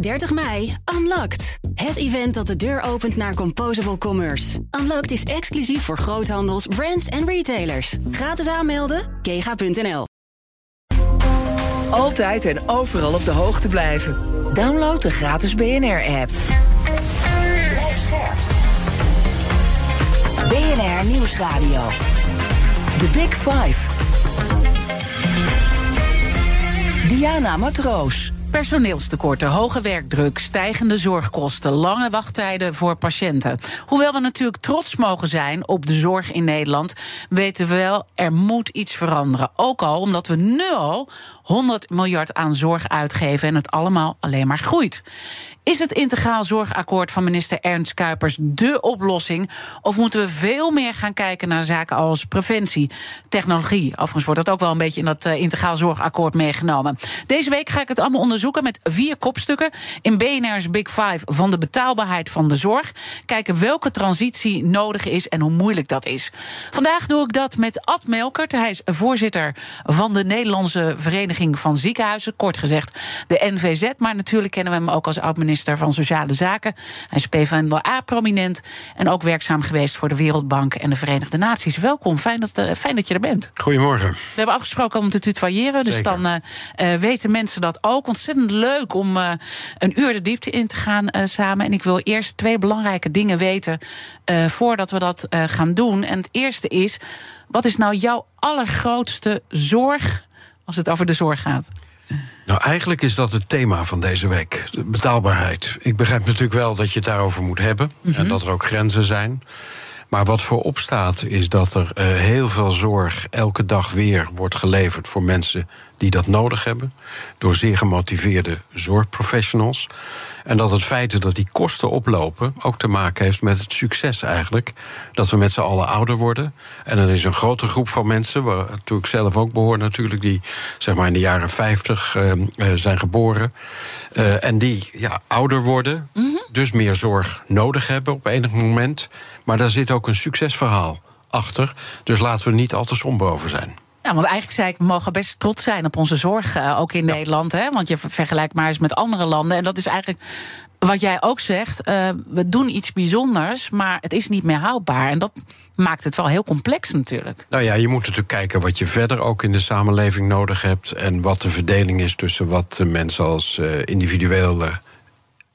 30 mei, Unlocked. Het event dat de deur opent naar Composable Commerce. Unlocked is exclusief voor groothandels, brands en retailers. Gratis aanmelden, kega.nl. Altijd en overal op de hoogte blijven. Download de gratis BNR-app. BNR Nieuwsradio. The Big Five. Diana Matroos. Personeelstekorten, hoge werkdruk, stijgende zorgkosten, lange wachttijden voor patiënten. Hoewel we natuurlijk trots mogen zijn op de zorg in Nederland, weten we wel, er moet iets veranderen. Ook al omdat we nu al 100 miljard aan zorg uitgeven en het allemaal alleen maar groeit. Is het integraal zorgakkoord van minister Ernst Kuipers de oplossing? Of moeten we veel meer gaan kijken naar zaken als preventie, technologie? Overigens wordt dat ook wel een beetje in dat uh, integraal zorgakkoord meegenomen. Deze week ga ik het allemaal onderzoeken met vier kopstukken in BNR's Big Five van de betaalbaarheid van de zorg. Kijken welke transitie nodig is en hoe moeilijk dat is. Vandaag doe ik dat met Ad Melkert. Hij is voorzitter van de Nederlandse Vereniging van Ziekenhuizen, kort gezegd de NVZ. Maar natuurlijk kennen we hem ook als oud-minister van Sociale Zaken. Hij is PvdA-prominent en ook werkzaam geweest voor de Wereldbank en de Verenigde Naties. Welkom, fijn dat, uh, fijn dat je er bent. Goedemorgen. We hebben afgesproken om te tutoyeren, dus dan uh, uh, weten mensen dat ook. Ontzettend leuk om een uur de diepte in te gaan samen. En ik wil eerst twee belangrijke dingen weten voordat we dat gaan doen. En het eerste is, wat is nou jouw allergrootste zorg als het over de zorg gaat? Nou, eigenlijk is dat het thema van deze week: de betaalbaarheid. Ik begrijp natuurlijk wel dat je het daarover moet hebben mm -hmm. en dat er ook grenzen zijn. Maar wat voorop staat is dat er uh, heel veel zorg elke dag weer wordt geleverd voor mensen die dat nodig hebben. Door zeer gemotiveerde zorgprofessionals. En dat het feit dat die kosten oplopen ook te maken heeft met het succes eigenlijk. Dat we met z'n allen ouder worden. En er is een grote groep van mensen, waartoe ik zelf ook behoor natuurlijk, die zeg maar in de jaren 50 uh, uh, zijn geboren. Uh, en die ja, ouder worden, mm -hmm. dus meer zorg nodig hebben op enig moment. Maar daar zit ook een succesverhaal achter. Dus laten we er niet al te somber over zijn. Ja, want eigenlijk zei ik, we mogen best trots zijn op onze zorg, uh, ook in ja. Nederland. Hè? Want je vergelijkt maar eens met andere landen. En dat is eigenlijk wat jij ook zegt. Uh, we doen iets bijzonders, maar het is niet meer houdbaar. En dat maakt het wel heel complex natuurlijk. Nou ja, je moet natuurlijk kijken wat je verder ook in de samenleving nodig hebt. En wat de verdeling is tussen wat mensen als uh, individueel,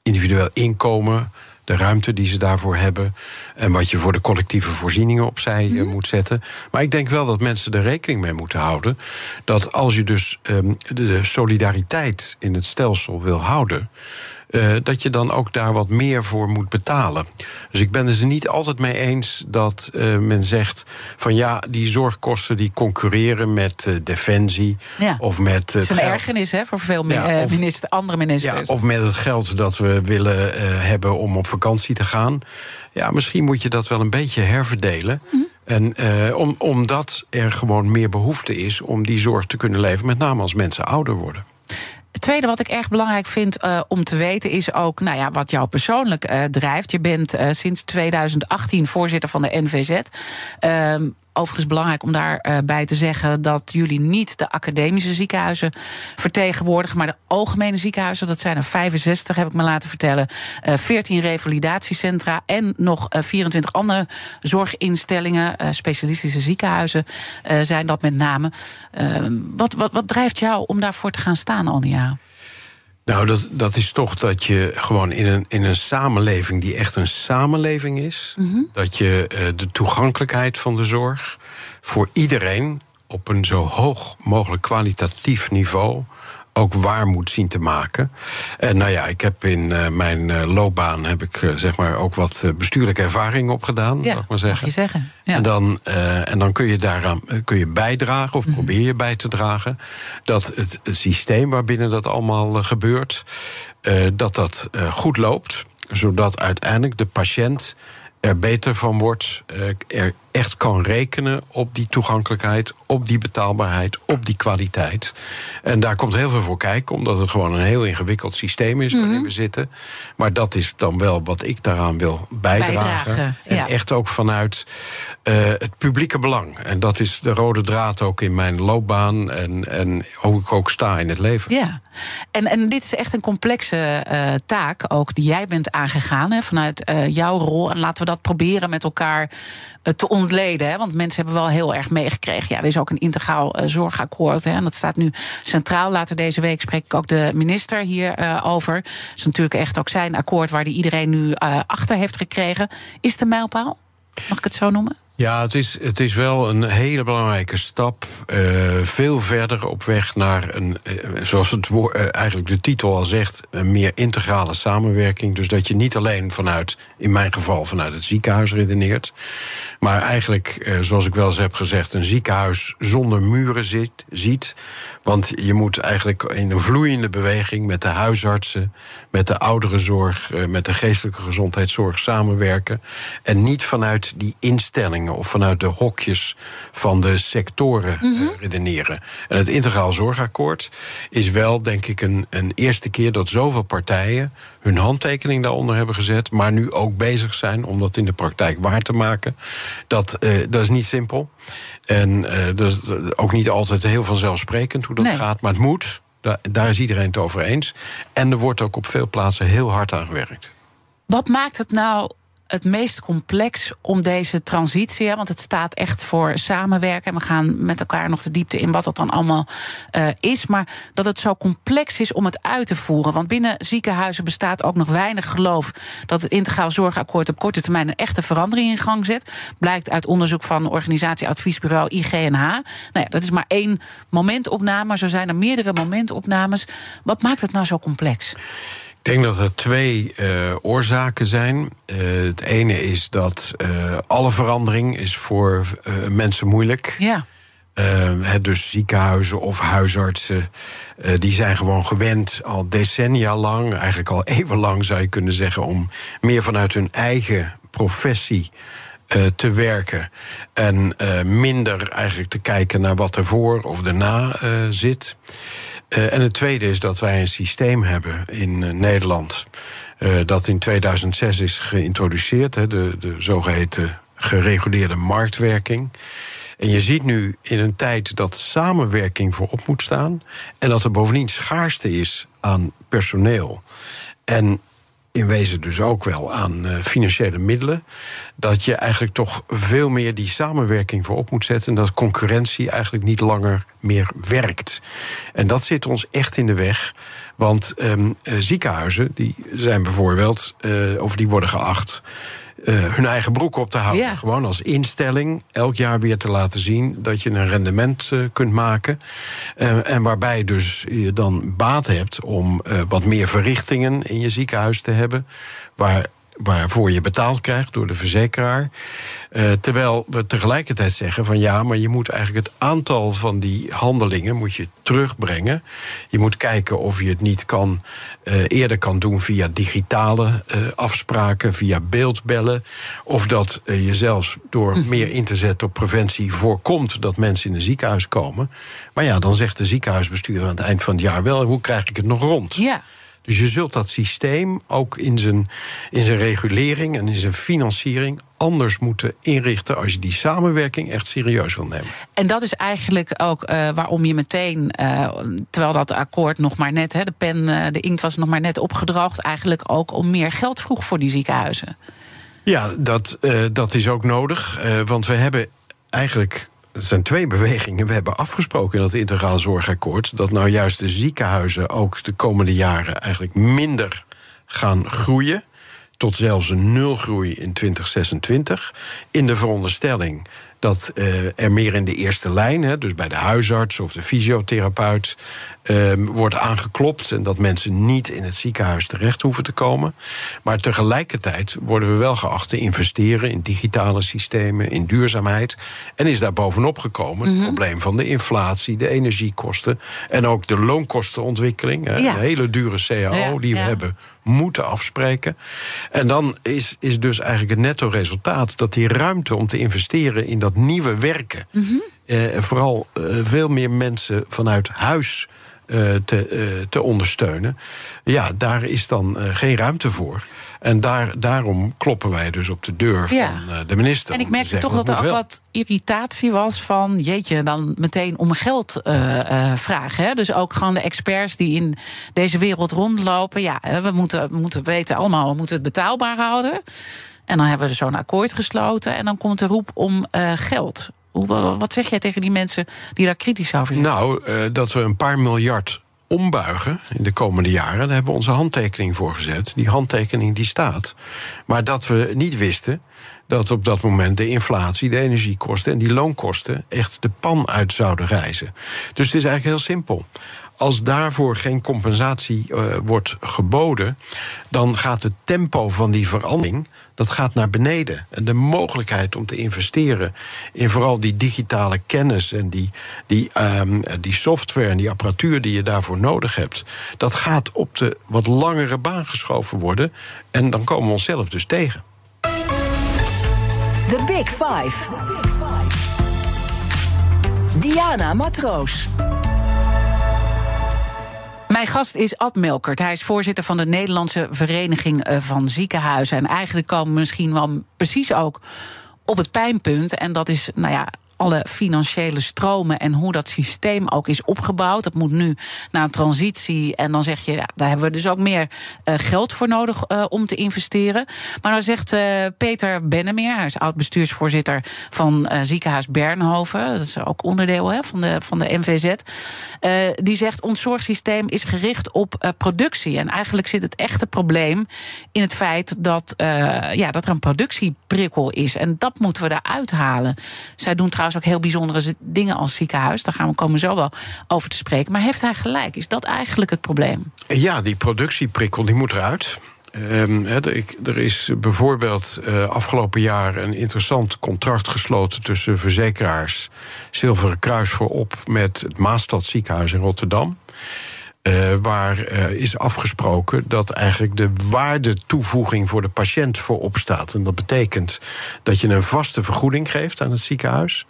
individueel inkomen de ruimte die ze daarvoor hebben. En wat je voor de collectieve voorzieningen opzij mm. moet zetten. Maar ik denk wel dat mensen er rekening mee moeten houden. Dat als je dus um, de solidariteit in het stelsel wil houden. Uh, dat je dan ook daar wat meer voor moet betalen. Dus ik ben het er niet altijd mee eens dat uh, men zegt van ja, die zorgkosten die concurreren met uh, defensie ja. of met. Het is een ergernis hè, voor veel ja, of, minister, andere ministers. Ja, of met het geld dat we willen hebben om op vakantie te gaan. Ja, misschien moet je dat wel een beetje herverdelen. Mm -hmm. En uh, om, omdat er gewoon meer behoefte is om die zorg te kunnen leveren, met name als mensen ouder worden. Het tweede wat ik erg belangrijk vind uh, om te weten is ook nou ja, wat jou persoonlijk uh, drijft. Je bent uh, sinds 2018 voorzitter van de NVZ. Overigens belangrijk om daarbij uh, te zeggen dat jullie niet de academische ziekenhuizen vertegenwoordigen, maar de algemene ziekenhuizen. Dat zijn er 65, heb ik me laten vertellen. Uh, 14 revalidatiecentra en nog uh, 24 andere zorginstellingen, specialistische ziekenhuizen zijn dat met name. wat, wat, wat drijft jou om daarvoor te gaan staan al die jaren? Nou, dat, dat is toch dat je gewoon in een, in een samenleving die echt een samenleving is, mm -hmm. dat je uh, de toegankelijkheid van de zorg voor iedereen op een zo hoog mogelijk kwalitatief niveau ook waar moet zien te maken. En nou ja, ik heb in uh, mijn uh, loopbaan heb ik uh, zeg maar ook wat bestuurlijke ervaring opgedaan, ja, mag maar zeggen. Mag je zeggen. Ja. En dan, en dan kun je daaraan kun je bijdragen of mm -hmm. probeer je bij te dragen dat het, het systeem waarbinnen dat allemaal gebeurt, dat dat goed loopt, zodat uiteindelijk de patiënt er beter van wordt, er echt kan rekenen op die toegankelijkheid, op die betaalbaarheid, op die kwaliteit. En daar komt heel veel voor kijken, omdat het gewoon een heel ingewikkeld systeem is waarin mhm. we zitten. Maar dat is dan wel wat ik daaraan wil bijdragen. en echt ook vanuit uh, het publieke belang. En dat is de rode draad ook in mijn loopbaan en, en hoe ik ook sta in het leven. Ja, en, en dit is echt een complexe uh, taak ook die jij bent aangegaan hè, vanuit uh, jouw rol. En laten we dat proberen met elkaar te Hè, want mensen hebben wel heel erg meegekregen. Ja, er is ook een integraal zorgakkoord. Hè, en dat staat nu centraal. Later deze week spreek ik ook de minister hierover. over. Het is natuurlijk echt ook zijn akkoord waar die iedereen nu achter heeft gekregen. Is het een mijlpaal? Mag ik het zo noemen? Ja, het is, het is wel een hele belangrijke stap. Uh, veel verder op weg naar een, uh, zoals het woord, uh, eigenlijk de titel al zegt, een meer integrale samenwerking. Dus dat je niet alleen vanuit, in mijn geval, vanuit het ziekenhuis redeneert. Maar eigenlijk, zoals ik wel eens heb gezegd, een ziekenhuis zonder muren zit, ziet. Want je moet eigenlijk in een vloeiende beweging met de huisartsen, met de ouderenzorg, met de geestelijke gezondheidszorg samenwerken. En niet vanuit die instelling of vanuit de hokjes van de sectoren mm redeneren. En het integraal zorgakkoord is wel, denk ik, een, een eerste keer dat zoveel partijen hun handtekening daaronder hebben gezet, maar nu ook bezig zijn om dat in de praktijk waar te maken. Dat, uh, dat is niet simpel. En uh, dat is ook niet altijd heel vanzelfsprekend hoe dat gaat, maar het moet. Daar, daar is iedereen het over eens. En er wordt ook op veel plaatsen heel hard aan gewerkt. Wat maakt het nou het meest complex om deze transitie. Want het staat echt voor samenwerken. En we gaan met elkaar nog de diepte in wat dat dan allemaal uh, is. Maar dat het zo complex is om het uit te voeren. Want binnen ziekenhuizen bestaat ook nog weinig geloof dat het integraal zorgakkoord op korte termijn een echte verandering in gang zet. Blijkt uit onderzoek van organisatieadviesbureau IGNH. Nou ja, dat is maar één momentopname, zo zijn er meerdere momentopnames. Wat maakt het nou zo complex? Ik denk dat er twee uh, oorzaken zijn. Uh, het ene is dat uh, alle verandering is voor mensen moeilijk. Ja. dus ziekenhuizen of huisartsen, die zijn gewoon gewend al decennia lang, eigenlijk al eeuwenlang zou je kunnen zeggen, om meer vanuit hun eigen professie te werken. En minder eigenlijk te kijken naar wat er voor of erna zit. Uh, en het tweede is dat wij een systeem hebben in uh, Nederland. Uh, dat in 2006 is geïntroduceerd, hè, de, de zogeheten gereguleerde marktwerking. En je ziet nu in een tijd dat samenwerking voorop moet staan. En dat er bovendien schaarste is aan personeel. En in wezen dus ook wel aan uh, financiële middelen. Dat je eigenlijk toch veel meer die samenwerking voorop moet zetten. En dat concurrentie eigenlijk niet langer meer werkt. En dat zit ons echt in de weg. Want um, uh, ziekenhuizen die zijn bijvoorbeeld, uh, of die worden geacht uh, hun eigen broek op te houden. Gewoon als instelling elk jaar weer te laten zien dat je een rendement uh, kunt maken. Uh, en waarbij dus je dan baat hebt om wat meer verrichtingen in je ziekenhuis te hebben. Waar waarvoor je betaald krijgt door de verzekeraar. Uh, terwijl we tegelijkertijd zeggen van ja, maar je moet eigenlijk het aantal van die handelingen moet je terugbrengen. Je moet kijken of je het niet kan, uh, eerder kan doen via digitale uh, afspraken, via beeldbellen. Of dat je zelfs door mhm. meer in te zetten op preventie voorkomt dat mensen in een ziekenhuis komen. Maar ja, dan zegt de ziekenhuisbestuurder aan het eind van het jaar wel, hoe krijg ik het nog rond? Ja. Dus je zult dat systeem ook in zijn, in zijn regulering en in zijn financiering anders moeten inrichten als je die samenwerking echt serieus wil nemen. En dat is eigenlijk ook uh, waarom je meteen, uh, terwijl dat akkoord nog maar net, hè, de pen, uh, de inkt was nog maar net opgedroogd, eigenlijk ook om meer geld vroeg voor die ziekenhuizen. Ja, dat, dat is ook nodig. want we hebben eigenlijk het zijn twee bewegingen. We hebben afgesproken in het integraal zorgakkoord dat nou juist de ziekenhuizen ook de komende jaren eigenlijk minder gaan groeien. Tot zelfs een nulgroei in 2026. In de veronderstelling dat er meer in de eerste lijn, hè, dus bij de huisarts of de fysiotherapeut, Ehm, wordt aangeklopt en dat mensen niet in het ziekenhuis terecht hoeven te komen. Maar tegelijkertijd worden we wel geacht te investeren in digitale systemen, in duurzaamheid. En is daar bovenop gekomen het mhm. probleem van de inflatie, de energiekosten en ook de loonkostenontwikkeling. Ja. Een hele dure CAO die we hebben moeten afspreken. En dan is, is dus eigenlijk het netto resultaat dat die ruimte om te investeren in dat nieuwe werken. Mm vooral eh, veel meer mensen vanuit huis eh, te, te ondersteunen. Ja, daar is dan geen ruimte voor. En daar, daarom kloppen wij dus op de deur van de minister. En ik merkte toch dat er ook wat irritatie was van... jeetje, dan meteen om geld vragen. Hè? Dus ook gewoon de experts die in deze wereld rondlopen. Ja, we moeten, we moeten weten allemaal, we moeten het betaalbaar houden. En dan hebben we zo'n akkoord gesloten. En dan komt de roep om geld. Wat zeg jij tegen die mensen die daar kritisch over zijn? Nou, uh, dat we een paar miljard ombuigen in de komende jaren. Daar hebben we onze handtekening voor gezet. Die handtekening die staat. Maar dat we niet wisten dat op dat moment de inflatie, de energiekosten en die loonkosten echt de pan uit zouden reizen. Dus het is eigenlijk heel simpel. Als daarvoor geen compensatie uh, wordt geboden, dan gaat het tempo van die verandering dat gaat naar beneden. En de mogelijkheid om te investeren in vooral die digitale kennis en die, die, um, die software en die apparatuur die je daarvoor nodig hebt, dat gaat op de wat langere baan geschoven worden. En dan komen we onszelf dus tegen. The Big Five. Diana Matroos. Mijn gast is Ad Melkert. Hij is voorzitter van de Nederlandse Vereniging eh, van Ziekenhuizen. En eigenlijk komen we misschien wel precies ook op het pijnpunt. En dat is, nou ja, alle financiële stromen en hoe dat systeem ook is opgebouwd. Dat moet nu naar een transitie. En dan zeg je, ja, daar hebben we dus ook meer uh, geld voor nodig uh, om te investeren. Maar dan zegt uh, Peter Bennemeer, hij is oud-bestuursvoorzitter van ziekenhuis Bernhoven. Dat is ook onderdeel hè, van, de, van de MVZ. die zegt, ons zorgsysteem is gericht op productie. En eigenlijk zit het echte probleem in het feit dat, ja, dat er een productieprikkel is. En dat moeten we eruit halen. Zij doen trouwens ook heel bijzondere dingen als ziekenhuis. Daar gaan we komen zo wel over te spreken. Maar heeft hij gelijk? Is dat eigenlijk het probleem? Ja, die productieprikkel die moet eruit. Um, er is bijvoorbeeld uh, afgelopen jaar een interessant contract gesloten tussen verzekeraars Zilveren Kruis voorop met het Maastad ziekenhuis in Rotterdam. Uh, waar uh, is afgesproken dat eigenlijk de waardetoevoeging voor de patiënt voorop staat. En dat betekent dat je een vaste vergoeding geeft aan het ziekenhuis.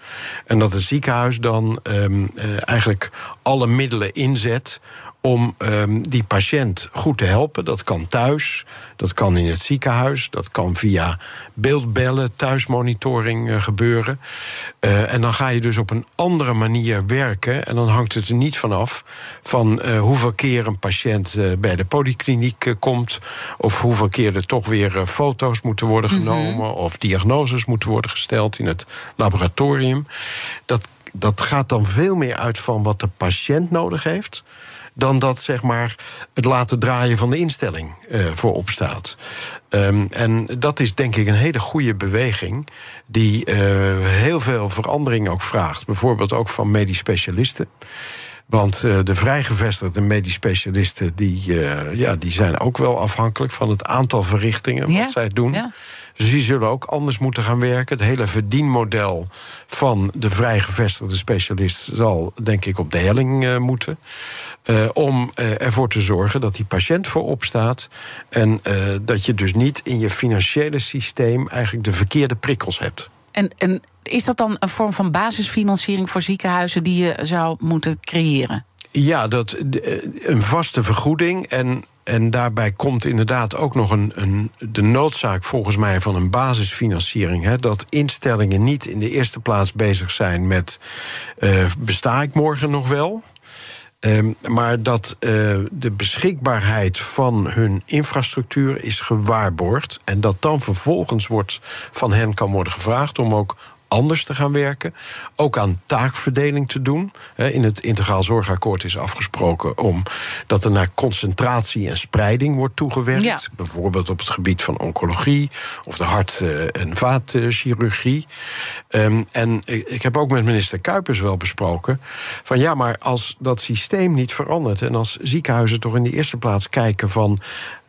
En dat het ziekenhuis dan um, uh, eigenlijk alle middelen inzet om um, die patiënt goed te helpen. Dat kan thuis, dat kan in het ziekenhuis, dat kan via beeldbellen, thuismonitoring uh, gebeuren. Uh, en dan ga je dus op een andere manier werken. En dan hangt het er niet vanaf van uh, hoeveel keer een patiënt bij de polykliniek komt, of hoeveel keer er toch weer foto's moeten worden mhm. genomen, mm -hmm. of diagnoses moeten worden gesteld in het laboratorium. Dat, dat gaat dan veel meer uit van wat de patiënt nodig heeft dan dat zeg maar, het laten draaien van de instelling uh, voorop staat. Um, en dat is denk ik een hele goede beweging, die uh, heel veel verandering ook vraagt. Bijvoorbeeld ook van medisch specialisten. Want uh, de vrijgevestigde medisch specialisten die, uh, ja, die zijn ook wel afhankelijk van het aantal verrichtingen ja, wat zij doen. Ja. Dus die zullen ook anders moeten gaan werken. Het hele verdienmodel van de vrijgevestigde specialist zal, denk ik, op de helling uh, moeten. Uh, om uh, ervoor te zorgen dat die patiënt voorop staat. En dat je dus niet in je financiële systeem eigenlijk de verkeerde prikkels hebt. En, en is dat dan een vorm van basisfinanciering voor ziekenhuizen die je zou moeten creëren? Ja, dat, een vaste vergoeding. En, en daarbij komt inderdaad ook nog een, een, de noodzaak volgens mij van een basisfinanciering. Hè, dat instellingen niet in de eerste plaats bezig zijn met uh, besta ik morgen nog wel. Um, maar dat uh, de beschikbaarheid van hun infrastructuur is gewaarborgd. En dat dan vervolgens wordt van hen kan worden gevraagd om ook anders te gaan werken. Ook aan taakverdeling te doen. In het Integraal Zorgakkoord is afgesproken om dat er naar concentratie en spreiding wordt toegewerkt. Bijvoorbeeld op het gebied van oncologie of de hart- eh, en vaatchirurgie. Ehm, en ik heb ook met minister Kuipers wel besproken. Van ja, maar als dat systeem niet verandert en als ziekenhuizen toch in de eerste plaats kijken van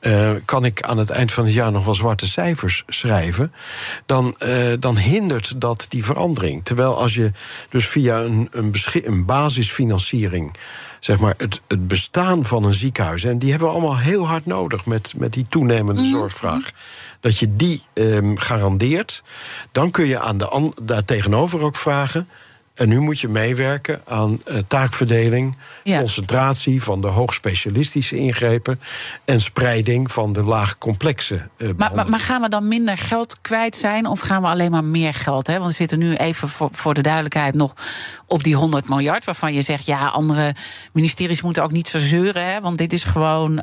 uh, kan ik aan het eind van het jaar nog wel zwarte cijfers schrijven, dan, uh, dan hindert dat die verandering. Terwijl als je dus via een, een, een basisfinanciering zeg maar, het, het bestaan van een ziekenhuis. En die hebben we allemaal heel hard nodig met, met die toenemende mm zorgvraag. Dat je die um, garandeert. Dan kun je aan de, daar tegenover ook vragen. En nu moet je meewerken aan uh, taakverdeling, concentratie van de hoogspecialistische ingrepen en spreiding van de laagcomplexe. Uh, maar, maar, maar, gaan we dan minder geld kwijt zijn of gaan we alleen maar meer geld? Hè? Want we zitten nu even voor, voor de duidelijkheid nog op die 100 miljard, waarvan je zegt ja, andere ministeries moeten ook niet zo zeuren, hè? want dit is gewoon uh,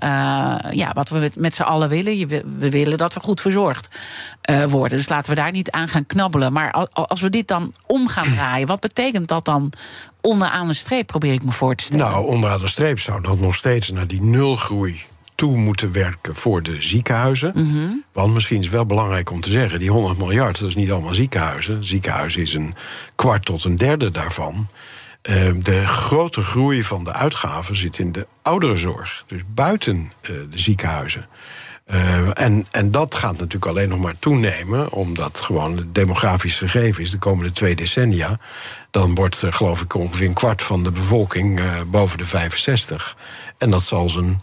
ja, wat we met, met z'n allen willen. Je, we willen dat we goed verzorgd worden. Dus laten we daar niet aan gaan knabbelen. Maar als we dit dan om gaan draaien, wat betekent betekent dat dan onderaan de streep, probeer ik me voor te stellen? Nou, onderaan de streep zou dat nog steeds naar die nulgroei toe moeten werken voor de ziekenhuizen. Mhm. Want misschien is het wel belangrijk om te zeggen: die 100 miljard, dat is niet allemaal ziekenhuizen. Ziekenhuizen is een kwart tot een derde daarvan. Ehm, de grote groei van de uitgaven zit in de ouderenzorg, dus buiten eh, de ziekenhuizen. Uh, en, en dat gaat natuurlijk alleen nog maar toenemen, omdat gewoon het demografisch gegeven is de komende twee decennia. Dan wordt, uh, geloof ik, ongeveer een kwart van de bevolking uh, boven de 65. En dat zal zijn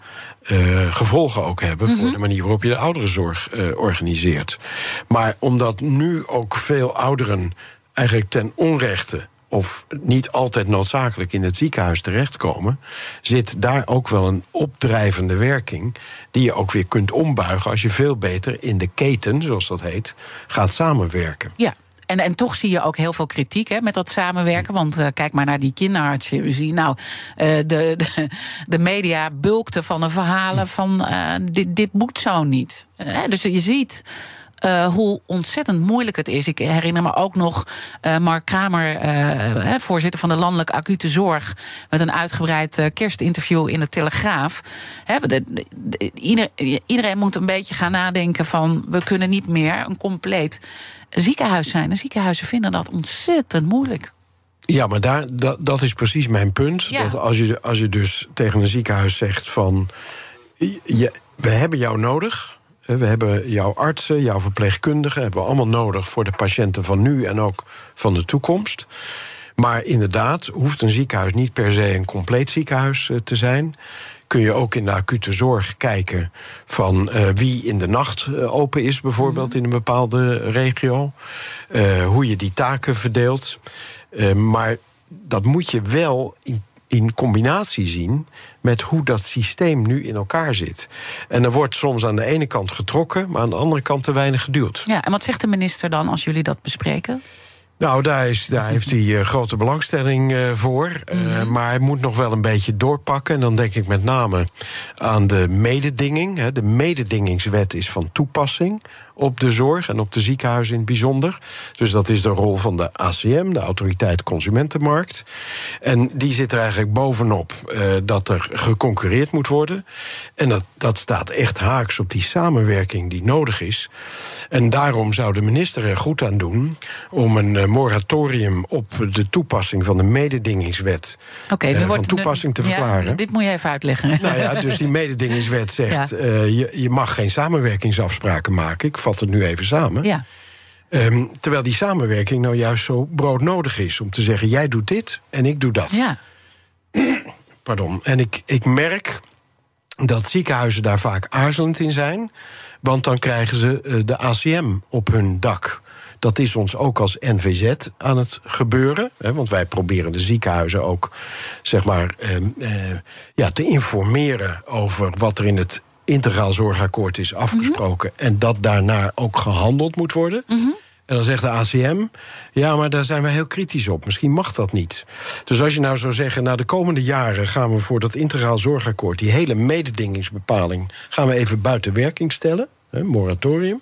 gevolgen ook hebben mm -hmm. voor mhm. de manier waarop je de ouderenzorg organiseert. Maar omdat nu ook veel ouderen eigenlijk ten onrechte of niet altijd noodzakelijk in het ziekenhuis terechtkomen, zit daar ook wel een opdrijvende werking die je ook weer kunt ombuigen als je veel beter in de keten, zoals dat heet, gaat samenwerken. Ja. En, en toch zie je ook heel veel kritiek hè, met dat samenwerken. Want uh, kijk maar naar die kinderartschirurgie. Nou, uh, de, de, media bulkte van de verhalen van uh, dit, dit moet zo niet. dus je ziet uh, hoe ontzettend moeilijk het is. Ik herinner me ook nog uh, Mark Kramer, uh, voorzitter van de Landelijke Acute Zorg, met een uitgebreid kerstinterview in de Telegraaf. He, de, de, ieder, iedereen moet een beetje gaan nadenken van we kunnen niet meer een compleet ziekenhuis zijn. En ziekenhuizen vinden dat ontzettend moeilijk. Ja, maar daar, dat, dat is precies mijn punt. Ja. Dat als je, als je dus tegen een ziekenhuis zegt van je, we hebben jou nodig. We hebben jouw artsen, jouw verpleegkundigen, hebben we allemaal nodig voor de patiënten van nu en ook van de toekomst. Maar inderdaad, hoeft een ziekenhuis niet per se een compleet ziekenhuis eh, te zijn. Kun je ook in de acute zorg kijken van uh, wie in de nacht open is, bijvoorbeeld in een bepaalde regio. Uh, hoe je die taken verdeelt. maar dat moet je wel in in combinatie zien met hoe dat systeem nu in elkaar zit. En er wordt soms aan de ene kant getrokken, maar aan de andere kant te weinig geduwd. Ja, en wat zegt de minister dan als jullie dat bespreken? Nou, daar, is, daar heeft hij uh, grote belangstelling uh, voor. Uh, maar hij moet nog wel een beetje doorpakken. En dan denk ik met name aan de mededinging. Hè. De mededingingswet is van toepassing op de zorg en op de ziekenhuizen in het bijzonder. Dus dat is de rol van de ACM, de Autoriteit Consumentenmarkt. En die zit er eigenlijk bovenop uh, dat er geconcurreerd moet worden. En dat, dat staat echt haaks op die samenwerking die nodig is. En daarom zou de minister er goed aan doen om een uh, moratorium op de toepassing van de mededingingswet okay, uh, van toepassing te verklaren. Ja, dit moet je even uitleggen. Nou ja, dus die mededingingswet zegt: ja. je, je mag geen samenwerkingsafspraken maken. Ik vat het nu even samen. Ja. Um, terwijl die samenwerking nou juist zo broodnodig is. Om te zeggen, jij doet dit en ik doe dat. Ja. Pardon. En ik, ik merk dat ziekenhuizen daar vaak aarzelend in zijn. Want dan krijgen ze uh, de ACM op hun dak. Dat is ons ook als NVZ aan het gebeuren. Hè, want wij proberen de ziekenhuizen ook zeg maar, uh, uh, ja, te informeren over wat er in het integraal zorgakkoord is afgesproken mhm. en dat daarna ook gehandeld moet worden. Mhm. En dan zegt de ACM, ja, maar daar zijn we heel kritisch op. Misschien mag dat niet. Dus als je nou zou zeggen, na de komende jaren gaan we voor dat integraal zorgakkoord, die hele mededingingsbepaling, gaan we even buiten werking stellen, hè, moratorium.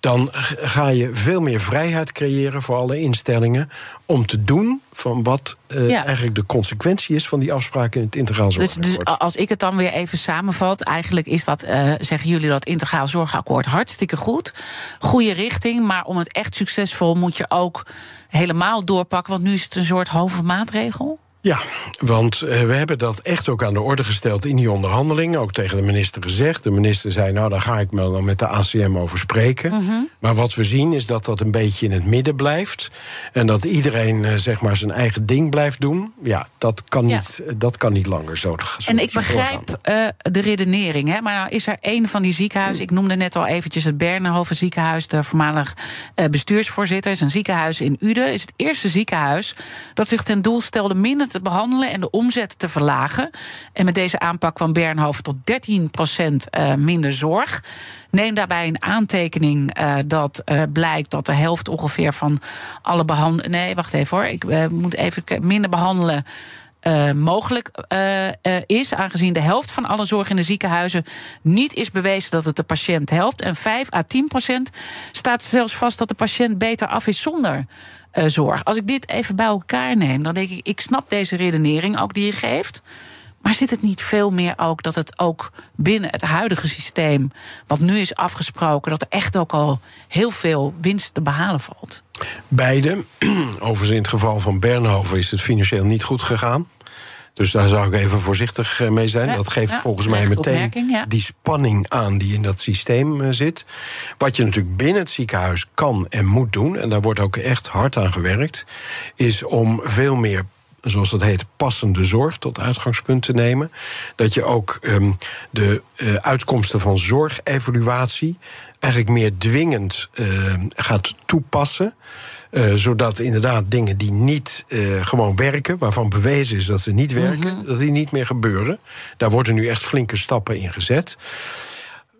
Dan ga je veel meer vrijheid creëren voor alle instellingen om te doen van wat uh, eigenlijk de consequentie is van die afspraken in het integraal zorgakkoord. Dus, dus als ik het dan weer even samenvat, eigenlijk is dat, uh, zeggen jullie dat integraal zorgakkoord hartstikke goed, goede richting, maar om het echt succesvol moet je ook helemaal doorpakken, want nu is het een soort hoofdmaatregel. Ja, want uh, we hebben dat echt ook aan de orde gesteld in die onderhandelingen. Ook tegen de minister gezegd. De minister zei, nou, daar ga ik me dan met de ACM over spreken. Mm -hmm. Maar wat we zien is dat dat een beetje in het midden blijft. En dat iedereen uh, zeg maar zijn eigen ding blijft doen. Ja, dat kan, ja. Niet, dat kan niet langer zo, zo En ik zo begrijp uh, de redenering. Hè? Maar nou is er een van die ziekenhuizen... ik noemde net al eventjes het Bernhoven ziekenhuis... de voormalig bestuursvoorzitter. is een ziekenhuis in Uden. is het eerste ziekenhuis dat zich ten doel stelde... minder te behandelen en de omzet te verlagen. En met deze aanpak kwam Bernhoven tot 13% uh, minder zorg. Neem daarbij een aantekening uh, dat uh, blijkt dat de helft ongeveer van alle behandelingen. Nee, wacht even hoor. Ik moet even minder behandelen. Mogelijk is, aangezien de helft van alle zorg in de ziekenhuizen niet is bewezen dat het de patiënt helpt. En 5 à 10 procent staat zelfs vast dat de patiënt beter af is zonder uh, zorg. Als ik dit even bij elkaar neem, dan denk ik, ik snap deze redenering ook die je geeft. Maar zit het niet veel meer ook dat het ook binnen het huidige systeem, wat nu is afgesproken, dat er echt ook al heel veel winst te behalen valt? Beide. Overigens, in het geval van Bernhoven is het financieel niet goed gegaan. Dus daar zou ik even voorzichtig eh, mee zijn. Ja, dat geeft ja, volgens mij meteen ja. die spanning aan die in dat systeem uh, zit. Wat je natuurlijk binnen het ziekenhuis kan en moet doen, en daar wordt ook echt hard aan gewerkt, is om veel meer zoals dat heet, passende zorg tot uitgangspunt te nemen. Dat je ook um, de uh, uitkomsten van zorgevaluatie eigenlijk meer dwingend uh, gaat toepassen. Uh, zodat inderdaad dingen die niet uh, gewoon werken, waarvan bewezen is dat ze niet werken, mm -hmm. dat die niet meer gebeuren. Daar worden nu echt flinke stappen in gezet.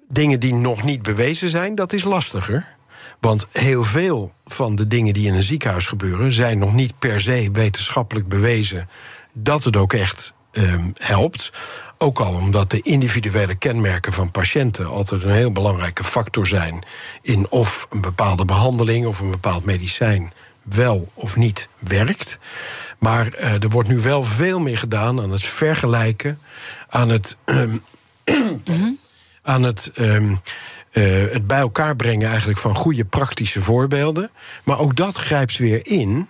Dingen die nog niet bewezen zijn, dat is lastiger. Want heel veel van de dingen die in een ziekenhuis gebeuren, zijn nog niet per se wetenschappelijk bewezen dat het ook echt um, helpt. Ook al omdat de individuele kenmerken van patiënten altijd een heel belangrijke factor zijn in of een bepaalde behandeling of een bepaald medicijn wel of niet werkt. Maar uh, er wordt nu wel veel meer gedaan aan het vergelijken, aan het. -hmm. aan het. Um, uh, het bij elkaar brengen eigenlijk van goede praktische voorbeelden. Maar ook dat grijpt weer in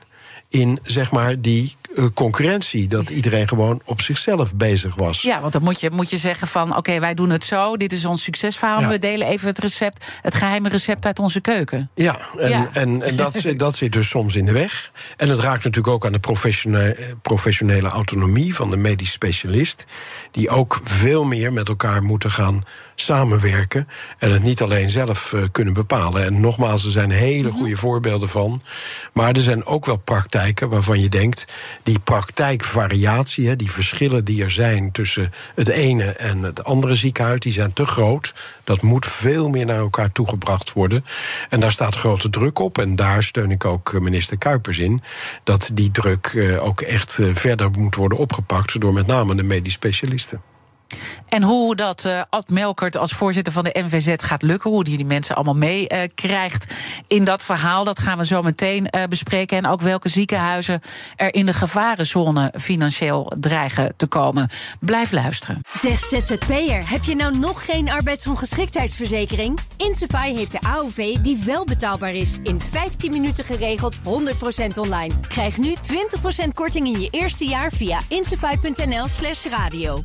in zeg maar die uh, concurrentie. Dat iedereen gewoon op zichzelf bezig was. Ja, want dan moet je, moet je zeggen van oké, okay, wij doen het zo. Dit is ons succesverhaal. Ja. We delen even het recept, het geheime recept uit onze keuken. Ja, en, ja. en, en dat, dat zit dus soms in de weg. En het raakt natuurlijk ook aan de professionele, professionele autonomie van de medisch specialist. Die ook veel meer met elkaar moeten gaan samenwerken en het niet alleen zelf uh, kunnen bepalen. En nogmaals, er zijn hele goede mm -hmm. voorbeelden van. Maar er zijn ook wel praktijken waarvan je denkt, die praktijkvariatie, die verschillen die er zijn tussen het ene en het andere ziekenhuis, die zijn te groot. Dat moet veel meer naar elkaar toegebracht worden. En daar staat grote druk op. En daar steun ik ook minister Kuipers in. Dat die druk uh, ook echt uh, verder moet worden opgepakt door met name de medisch specialisten. En hoe dat uh, Ad Melkert als voorzitter van de NVZ gaat lukken, hoe die die mensen allemaal meekrijgt uh, in dat verhaal, dat gaan we zo meteen uh, bespreken. En ook welke ziekenhuizen er in de gevarenzone financieel dreigen te komen. Blijf luisteren. Zeg ZZP'er, heb je nou nog geen arbeidsongeschiktheidsverzekering? Insafai heeft de AOV die wel betaalbaar is. In 15 minuten geregeld, 100% online. Krijg nu 20% korting in je eerste jaar via insafai.nl/slash radio.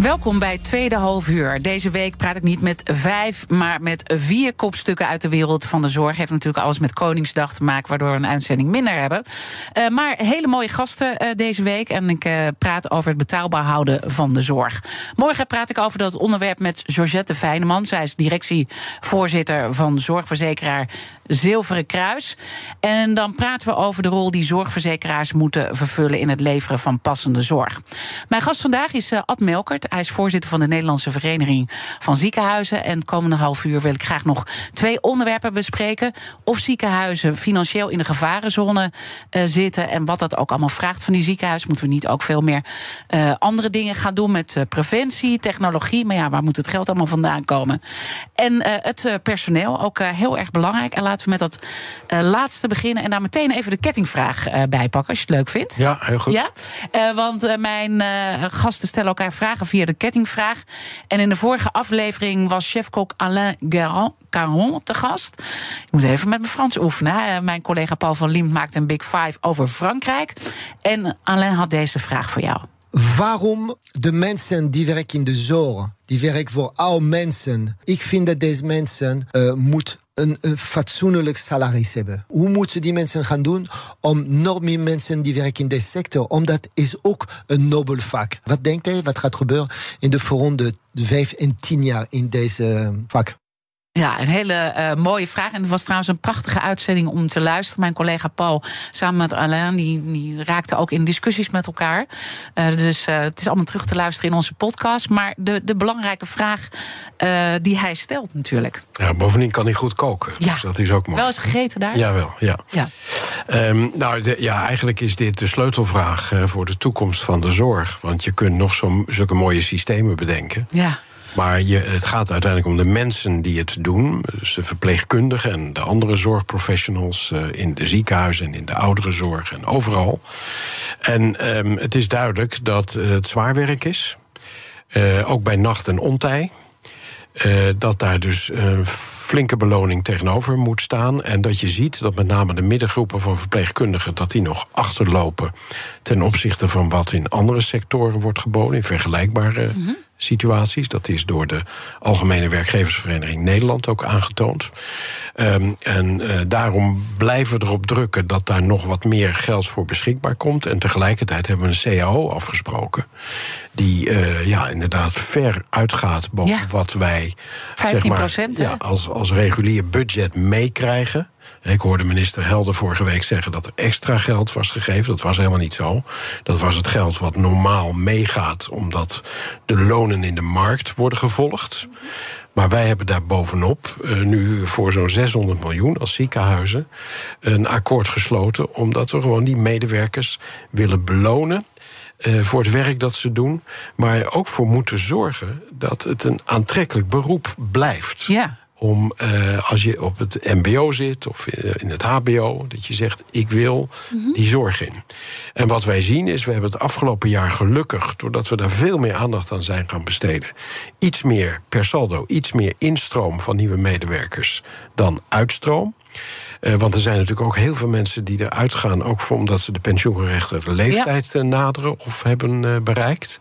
Welkom bij tweede halfuur. Deze week praat ik niet met vijf, maar met vier kopstukken uit de wereld van de zorg. Heeft natuurlijk alles met Koningsdag te maken, waardoor we een uitzending minder hebben. Uh, maar hele mooie gasten uh, deze week. En ik uh, praat over het betaalbaar houden van de zorg. Morgen praat ik over dat onderwerp met Georgette Fijneman. Zij is directievoorzitter van zorgverzekeraar Zilveren Kruis. En dan praten we over de rol die zorgverzekeraars moeten vervullen in het leveren van passende zorg. Mijn gast vandaag is uh, Ad Melkert. Hij is voorzitter van de Nederlandse Vereniging van Ziekenhuizen. En komende half uur wil ik graag nog twee onderwerpen bespreken. Of ziekenhuizen financieel in de gevarenzone uh, zitten. En wat dat ook allemaal vraagt van die ziekenhuizen. Moeten we niet ook veel meer uh, andere dingen gaan doen met preventie, technologie. Maar ja, waar moet het geld allemaal vandaan komen? En het personeel, ook heel erg belangrijk. En laten we met dat laatste beginnen. En daar meteen even de kettingvraag bij pakken, als je het leuk vindt. Ja, heel goed. Ja? want mijn gasten stellen elkaar vragen via de kettingvraag. En in de vorige aflevering was chefkok Alain Caron te gast. Ik moet even met mijn Frans oefenen. Mijn collega Paul van Liemt maakt een Big Five over Frankrijk. En Alain had deze vraag voor jou. Waarom de mensen die werken in de zorg, die werken voor oude mensen, ik vind dat deze mensen uh, moet een, fatsoenlijk salaris hebben. Hoe moeten die mensen gaan doen om nog meer mensen die werken in deze sector? Omdat is ook een nobel vak. Wat denkt hij? Wat gaat gebeuren in de volgende vijf en tien jaar in deze vak? Ja, een hele uh, mooie vraag. En het was trouwens een prachtige uitzending om te luisteren. Mijn collega Paul samen met Alain, die, die raakte ook in discussies met elkaar. Uh, dus uh, het is allemaal terug te luisteren in onze podcast. Maar de, de belangrijke vraag die hij stelt natuurlijk. Ja, bovendien kan hij goed koken. Ja. Dus dat is ook mooi. Wel eens gegeten daar? Jawel, ja. ja. Um, nou, de, ja, eigenlijk is dit de sleutelvraag voor de toekomst van de zorg. Want je kunt nog zo, zulke mooie systemen bedenken. Ja. Maar je, het gaat uiteindelijk om de mensen die het doen. Dus de verpleegkundigen en de andere zorgprofessionals uh, in de ziekenhuizen en in de ouderenzorg en overal. En um, het is duidelijk dat uh, het zwaar werk is. Uh, ook bij nacht en ontij. Dat daar dus een flinke beloning tegenover moet staan. En dat je ziet dat met name de middengroepen van verpleegkundigen... dat die nog achterlopen ten opzichte van wat in andere sectoren wordt geboden... in vergelijkbare -hmm situaties. Dat is door de Algemene Werkgeversvereniging Nederland ook aangetoond. Um, en uh, daarom blijven we erop drukken dat daar nog wat meer geld voor beschikbaar komt. En tegelijkertijd hebben we een CAO afgesproken. Die uh, ja, inderdaad ver uitgaat boven ja. wat wij 15 zeg maar, ja, als, als regulier budget meekrijgen. Ik hoorde minister Helder vorige week zeggen dat er extra geld was gegeven. Dat was helemaal niet zo. Dat was het geld wat normaal meegaat, omdat de lonen in de markt worden gevolgd. Maar wij hebben daar bovenop uh, nu voor zo'n 600 miljoen als ziekenhuizen een akkoord gesloten, omdat we gewoon die medewerkers willen belonen. Uh, voor het werk dat ze doen, maar ook voor moeten zorgen dat het een aantrekkelijk beroep blijft. Ja om uh, als je op het MBO zit of in het HBO, dat je zegt: ik wil mm -hmm. die zorg in. En wat wij zien is, we hebben het afgelopen jaar gelukkig, doordat we daar veel meer aandacht aan zijn gaan besteden, iets meer per saldo, iets meer instroom van nieuwe medewerkers dan uitstroom. Uh, want er zijn natuurlijk ook heel veel mensen die eruit gaan, ook omdat ze de pensioengerechtigde leeftijd ja. naderen of hebben uh, bereikt.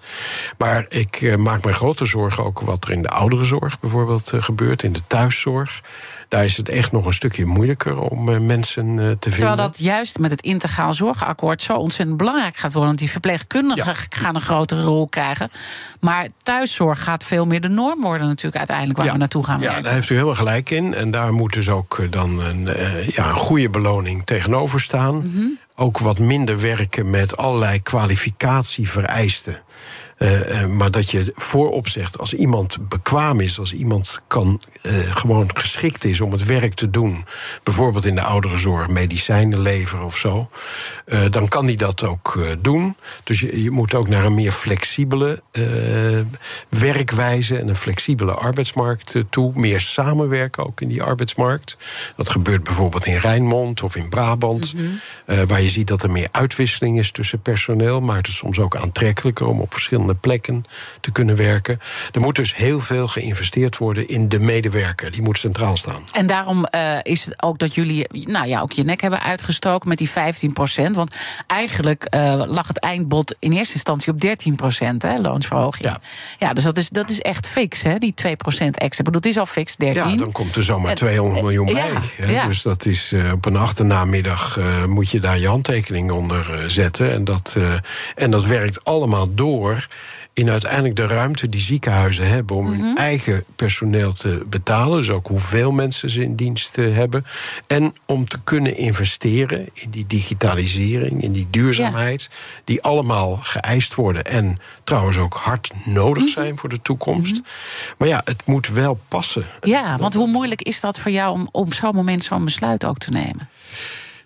Maar ik maak me grote zorgen ook wat er in de ouderenzorg bijvoorbeeld gebeurt, in de thuiszorg. Daar is het echt nog een stukje moeilijker om uh, mensen uh, te Terwijl vinden. Terwijl dat juist met het integraal zorgakkoord zo ontzettend belangrijk gaat worden. Want die verpleegkundigen ja. gaan een grotere rol krijgen. Maar thuiszorg gaat veel meer de norm worden, natuurlijk uiteindelijk waar ja. we naartoe gaan. Ja, werken. daar heeft u helemaal gelijk in. En daar moet dus ook dan een, ja, een goede beloning tegenover staan. Mm -hmm. Ook wat minder werken met allerlei kwalificatievereisten. Uh, maar dat je voorop zegt, als iemand bekwaam is, als iemand kan, uh, gewoon geschikt is om het werk te doen, bijvoorbeeld in de ouderenzorg, medicijnen leveren of zo, uh, dan kan hij dat ook doen. Dus je, je, moet ook naar een meer flexibele werkwijze en een flexibele arbeidsmarkt toe. Meer samenwerken ook in die arbeidsmarkt. Dat gebeurt bijvoorbeeld in Rijnmond of in Brabant, mm -hmm. waar je ziet dat er meer uitwisseling is tussen personeel, maar het is soms ook aantrekkelijker om op verschillende plekken te kunnen werken. Er moet dus heel veel geïnvesteerd worden in de medewerker. Die moet centraal staan. En daarom uh, is het ook dat jullie nou ja, ook je nek hebben uitgestoken met die 15 procent. Want eigenlijk uh, lag het eindbod in eerste instantie op 13 procent, loonsverhoging. Ja. ja, dus dat is, dat is echt fix, hè, die 2 procent extra. Ik bedoel, het is al fix 13. Ja, dan komt er zomaar 200 miljoen bij. Ja, hè? ja. Dus dat is uh, op een achternamiddag moet je daar je handtekening onder zetten. En dat, en dat werkt allemaal door in uiteindelijk de ruimte die ziekenhuizen hebben om hun eigen personeel te betalen. Dus ook hoeveel mensen ze in dienst eh, hebben. En om te kunnen investeren in die digitalisering, in die duurzaamheid, die allemaal geëist worden en trouwens ook hard nodig zijn voor de toekomst. Maar ja, het moet wel passen. Ja, want hoe moeilijk is dat voor jou om op zo'n moment zo'n besluit ook te nemen?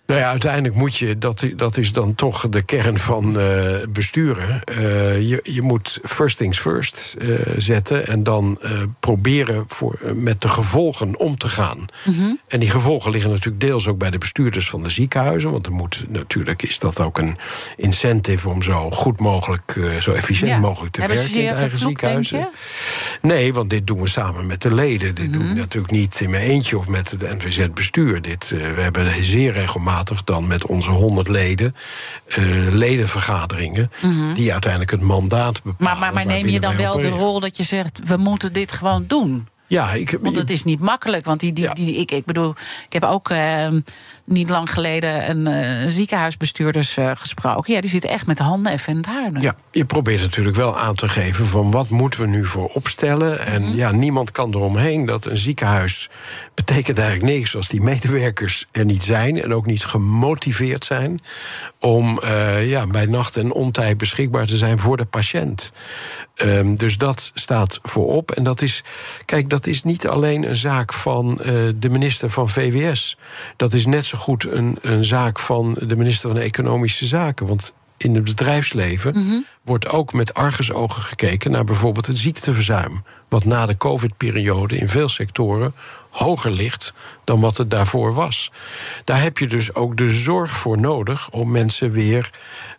Nou ja, uiteindelijk moet je, dat, dat is dan toch de kern van uh, besturen. Uh, je, je moet first things first uh, zetten en dan proberen voor, met de gevolgen om te gaan. Mm -hmm. En die gevolgen liggen natuurlijk deels ook bij de bestuurders van de ziekenhuizen. Want er moet natuurlijk is dat ook een incentive om zo goed mogelijk, zo efficiënt ja. mogelijk te Hebben werken in het eigen ziekenhuizen. Nee, want dit doen we samen met de leden. Dit mm -hmm. doen we natuurlijk niet in mijn eentje of met het NVZ-bestuur. Dit we hebben zeer regelmatig dan met onze 100 leden uh, ledenvergaderingen. Mm -hmm. die uiteindelijk het mandaat bepalen. Maar, maar, maar neem je dan wel de rol dat je zegt: we moeten dit gewoon doen? Ja, ik, want het is niet makkelijk. Want die, die, ja. die, ik, ik bedoel, ik heb ook uh, niet lang geleden een uh, ziekenhuisbestuurders uh, gesproken. Ja, die zitten echt met de handen even in het haar. Nu. Ja, je probeert natuurlijk wel aan te geven van wat moeten we nu voor opstellen. En mm -hmm. ja, niemand kan eromheen dat een ziekenhuis betekent eigenlijk niks als die medewerkers er niet zijn en ook niet gemotiveerd zijn om ja, bij nacht en ontijd beschikbaar te zijn voor de patiënt. Um, dus dat staat voorop. En dat is, kijk, dat is niet alleen een zaak van uh, de minister van VWS. Dat is net zo goed een, een zaak van de minister van Economische Zaken. Want in het bedrijfsleven mm -hmm. wordt ook met argusogen gekeken naar bijvoorbeeld het ziekteverzuim. Wat na de COVID-periode in veel sectoren hoger ligt dan wat het daarvoor was. Daar heb je dus ook de zorg voor nodig om mensen weer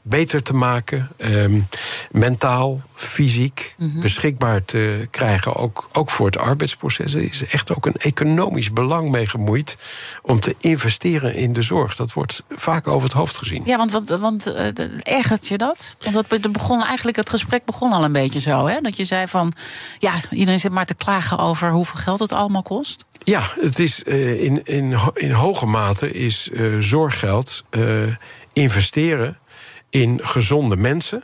beter te maken, um, mentaal, fysiek, mm -hmm. beschikbaar te krijgen. Ook, ook voor het arbeidsproces. Er is echt ook een economisch belang mee gemoeid om te investeren in de zorg. Dat wordt vaak over het hoofd gezien. Ja, want, want, want uh, ergert je dat? Want dat begon eigenlijk, het gesprek begon al een beetje zo, hè? Dat je zei van, ja, iedereen zit maar te klagen over hoeveel geld het allemaal kost. Ja, het is uh, in, in, in hoge mate is uh, zorggeld investeren in gezonde mensen.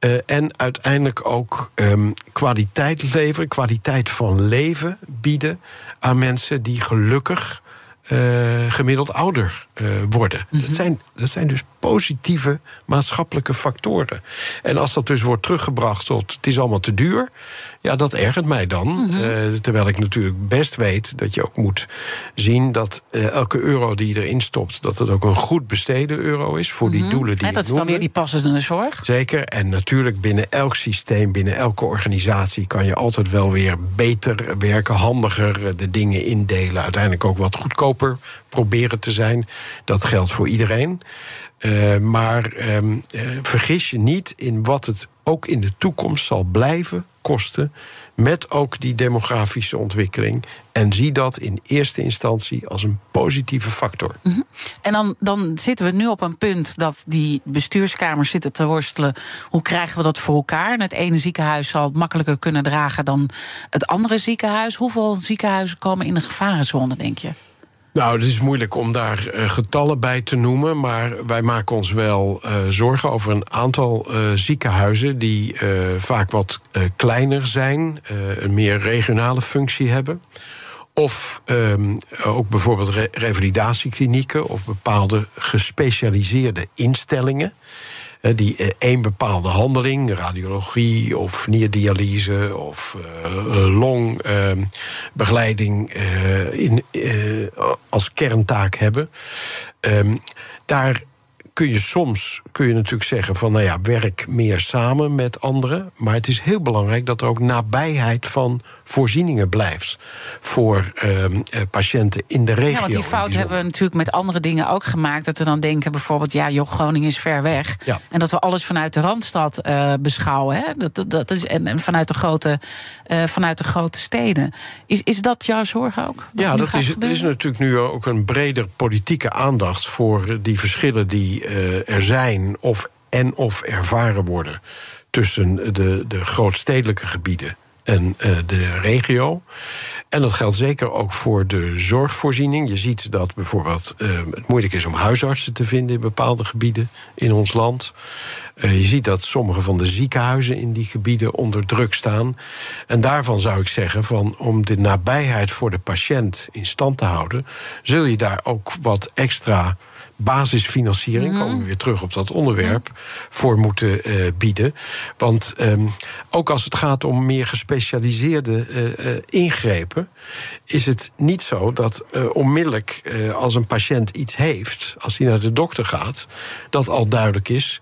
Uh, en uiteindelijk ook um, kwaliteit leveren, kwaliteit van leven bieden aan mensen die gelukkig uh, gemiddeld ouder uh, worden. Mm -hmm. dat, zijn, dat zijn dus positieve maatschappelijke factoren. En als dat dus wordt teruggebracht tot het is allemaal te duur, ja, dat ergert mij dan. Mm -hmm. uh, terwijl ik natuurlijk best weet dat je ook moet zien dat elke euro die je erin stopt, dat het ook een goed besteden euro is voor mm -hmm. die doelen die ja, dat is dan weer die passende zorg. Zeker. En natuurlijk binnen elk systeem, binnen elke organisatie kan je altijd wel weer beter werken, handiger de dingen indelen. Uiteindelijk ook wat goedkoper proberen te zijn. Dat geldt voor iedereen. Uh, maar um, uh, vergis je niet in wat het ook in de toekomst zal blijven kosten. Met ook die demografische ontwikkeling. En zie dat in eerste instantie als een positieve factor. -hmm. En dan, dan zitten we nu op een punt dat die bestuurskamers zitten te worstelen. Hoe krijgen we dat voor elkaar? Het ene ziekenhuis zal het makkelijker kunnen dragen dan het andere ziekenhuis. Hoeveel ziekenhuizen komen in de gevarenzone, denk je? Nou, het is moeilijk om daar uh, getallen bij te noemen. Maar wij maken ons wel uh, zorgen over een aantal uh, ziekenhuizen. die vaak wat kleiner zijn, een meer regionale functie hebben. Of um, ook bijvoorbeeld re revalidatieklinieken of bepaalde gespecialiseerde instellingen die één bepaalde handeling, radiologie of nierdialyse of uh, longbegeleiding uh, in, als kerntaak hebben. Um, daar kun je soms kun je natuurlijk zeggen van nou ja, werk meer samen met anderen. Maar het is heel belangrijk dat er ook nabijheid van voorzieningen blijft voor uh, patiënten in de regio. Ja, want die fout hebben we natuurlijk met andere dingen ook gemaakt. Dat we dan denken bijvoorbeeld, ja, joh, Groningen is ver weg. Ja. En dat we alles vanuit de randstad uh, beschouwen. Hè? Dat, dat, dat, is, en, en vanuit, de grote, uh, vanuit de grote steden. Is, is dat jouw zorg ook? Ja, dat is, er is natuurlijk nu ook een breder politieke aandacht voor die verschillen die uh, er zijn of en of ervaren worden tussen de, de grootstedelijke gebieden en uh, de regio. En dat geldt zeker ook voor de zorgvoorziening. Je ziet dat bijvoorbeeld uh, het moeilijk is om huisartsen te vinden in bepaalde gebieden in ons land. Je ziet dat sommige van de ziekenhuizen in die gebieden onder druk staan. En daarvan zou ik zeggen: van om de nabijheid voor de patiënt in stand te houden, zul je daar ook wat extra basisfinanciering, mm -hmm. komen we weer terug op dat onderwerp, voor moeten uh, bieden. Want um, ook als het gaat om meer gespecialiseerde uh, uh, ingrepen, is het niet zo dat onmiddellijk als een patiënt iets heeft, als hij naar de dokter gaat, dat al duidelijk is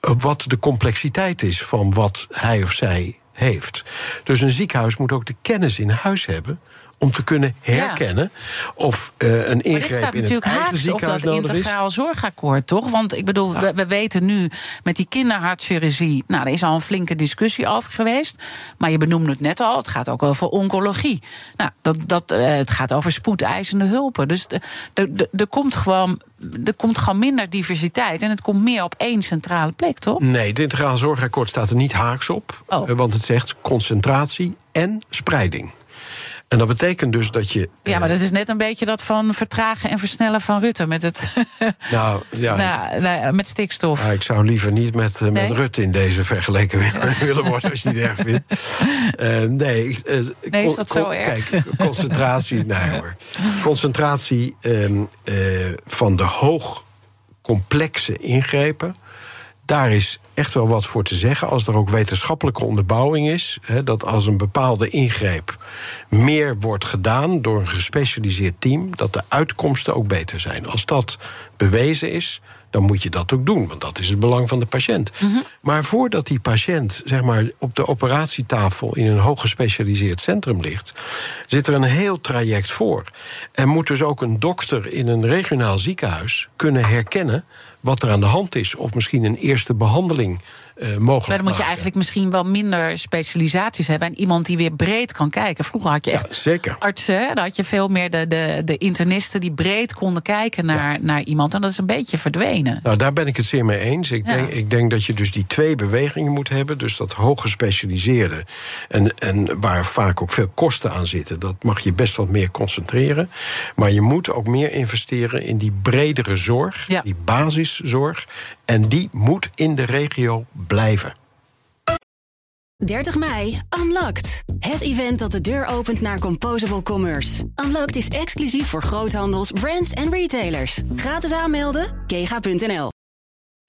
wat de complexiteit is van wat hij of zij heeft. Dus een ziekenhuis moet ook de kennis in huis hebben om te kunnen herkennen of uh, een ingreep in het eigen ziekenhuis op dat integraal zorgakkoord, toch? Want ik bedoel, we, we, weten nu met die kinderhartchirurgie... nou, er is al een flinke discussie over geweest. Maar je benoemde het net al, het gaat ook over oncologie. Nou, dat, dat, uh, het gaat over spoedeisende hulpen. Dus er komt gewoon er komt gewoon minder diversiteit en het komt meer op één centrale plek, toch? Nee, het integraal zorgakkoord staat er niet haaks op. Oh. Want het zegt concentratie en spreiding. En dat betekent dus dat je. Ja, maar dat is net een beetje dat van vertragen en versnellen van Rutte met het. nou, ja. nou, nou, met stikstof. Ja, ik zou liever niet met, nee? met Rutte in deze vergeleken willen worden, als je het erg vindt. Uh, nee, uh, nee, is dat zo erg? Kijk, concentratie. nee hoor. Concentratie um, uh, van de hoog complexe ingrepen daar is echt wel wat voor te zeggen. Als er ook wetenschappelijke onderbouwing is, hè, dat als een bepaalde ingreep meer wordt gedaan door een gespecialiseerd team, dat de uitkomsten ook beter zijn. Als dat bewezen is, dan moet je dat ook doen, want dat is het belang van de patiënt. Mm -hmm. Maar voordat die patiënt zeg maar, op de operatietafel in een hooggespecialiseerd centrum ligt, zit er een heel traject voor. En moet dus ook een dokter in een regionaal ziekenhuis kunnen herkennen wat er aan de hand is. Of misschien een eerste behandeling mogelijk Maar dan moet je eigenlijk misschien wel minder specialisaties hebben... en iemand die weer breed kan kijken. Vroeger had je echt ja, zeker. artsen, dan had je veel meer de, de, de internisten... die breed konden kijken naar, ja. naar iemand. En dat is een beetje verdwenen. Nou, daar ben ik het zeer mee eens. Ik, ja. denk, ik denk dat je dus die twee bewegingen moet hebben. Dus dat hooggespecialiseerde... En, en waar vaak ook veel kosten aan zitten... dat mag je best wat meer concentreren. Maar je moet ook meer investeren in die bredere zorg... die basiszorg. En die moet in de regio blijven. 30 mei, Unlocked. Het event dat de deur opent naar Composable Commerce. Unlocked is exclusief voor groothandels, brands en retailers. Gratis aanmelden, kega.nl.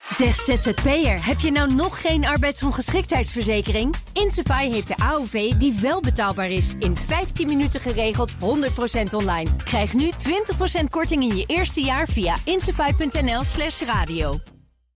Zeg ZZP'er, heb je nou nog geen arbeidsongeschiktheidsverzekering? Insafai heeft de AOV die wel betaalbaar is. In 15 minuten geregeld, 100% online. Krijg nu 20% korting in je eerste jaar via insafai.nl slash radio.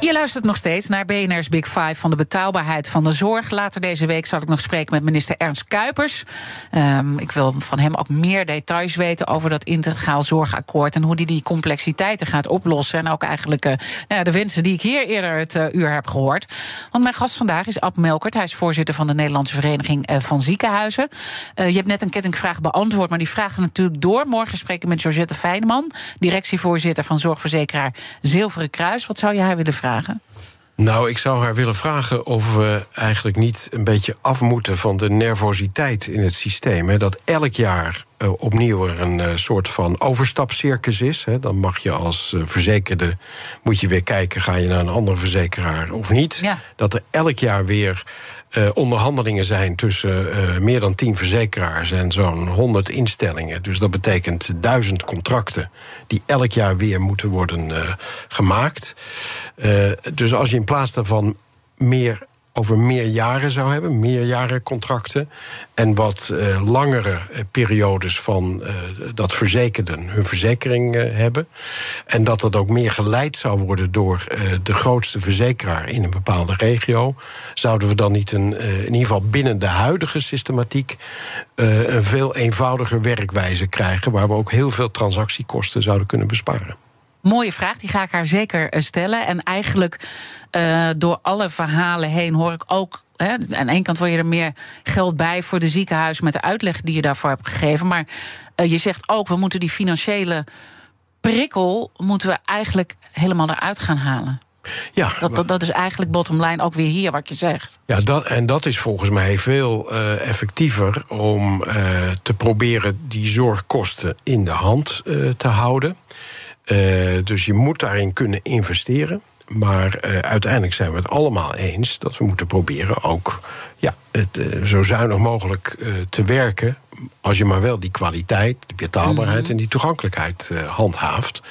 Je luistert nog steeds naar BNR's Big Five van de betaalbaarheid van de zorg. Later deze week zal ik nog spreken met minister Ernst Kuipers. Um, ik wil van hem ook meer details weten over dat integraal zorgakkoord en hoe die die complexiteiten gaat oplossen. En ook eigenlijk uh, nou, de wensen die ik hier eerder het uh, uur heb gehoord. Want mijn gast vandaag is Ab Melkert. Hij is voorzitter van de Nederlandse Vereniging uh, van Ziekenhuizen. je hebt net een kettingvraag beantwoord, maar die vragen natuurlijk door. Morgen spreken met Georgette Fijneman, directievoorzitter van zorgverzekeraar Zilveren Kruis. Wat zou je haar willen vragen? Vragen? Nou, ik zou haar willen vragen of we eigenlijk niet een beetje af moeten van de nervositeit in het systeem. Hè? Dat elk jaar uh, opnieuw er een uh, soort van overstapcircus is. Hè? Dan mag je als uh, verzekerde moet je weer kijken, ga je naar een andere verzekeraar of niet. Ja. Dat er elk jaar weer uh, onderhandelingen zijn tussen uh, meer dan tien verzekeraars en zo'n honderd instellingen. Dus dat betekent duizend contracten die elk jaar weer moeten worden uh, gemaakt. dus als je in plaats daarvan meer over meer jaren zou hebben, meerjarencontracten. En wat uh, langere periodes van uh, dat verzekerden hun verzekering hebben. En dat dat ook meer geleid zou worden door de grootste verzekeraar in een bepaalde regio. Zouden we dan niet een, in ieder geval binnen de huidige systematiek een veel eenvoudiger werkwijze krijgen. Waar we ook heel veel transactiekosten zouden kunnen besparen. Mooie vraag, die ga ik haar zeker stellen. En eigenlijk uh, door alle verhalen heen hoor ik ook Hè, aan de ene kant wil je er meer geld bij voor de ziekenhuis met de uitleg die je daarvoor hebt gegeven. Maar uh, je zegt ook, we moeten die financiële prikkel moeten we eigenlijk helemaal eruit gaan halen. Ja, dat, dat, dat is eigenlijk bottom line ook weer hier wat je zegt. Ja, dat, en dat is volgens mij veel uh, effectiever om uh, te proberen die zorgkosten in de hand uh, te houden. Dus je moet daarin kunnen investeren. Maar uiteindelijk zijn we het allemaal eens dat we moeten proberen ook ja, het, zo zuinig mogelijk te werken. Als je maar wel die kwaliteit, de betaalbaarheid mm. en die toegankelijkheid handhaaft.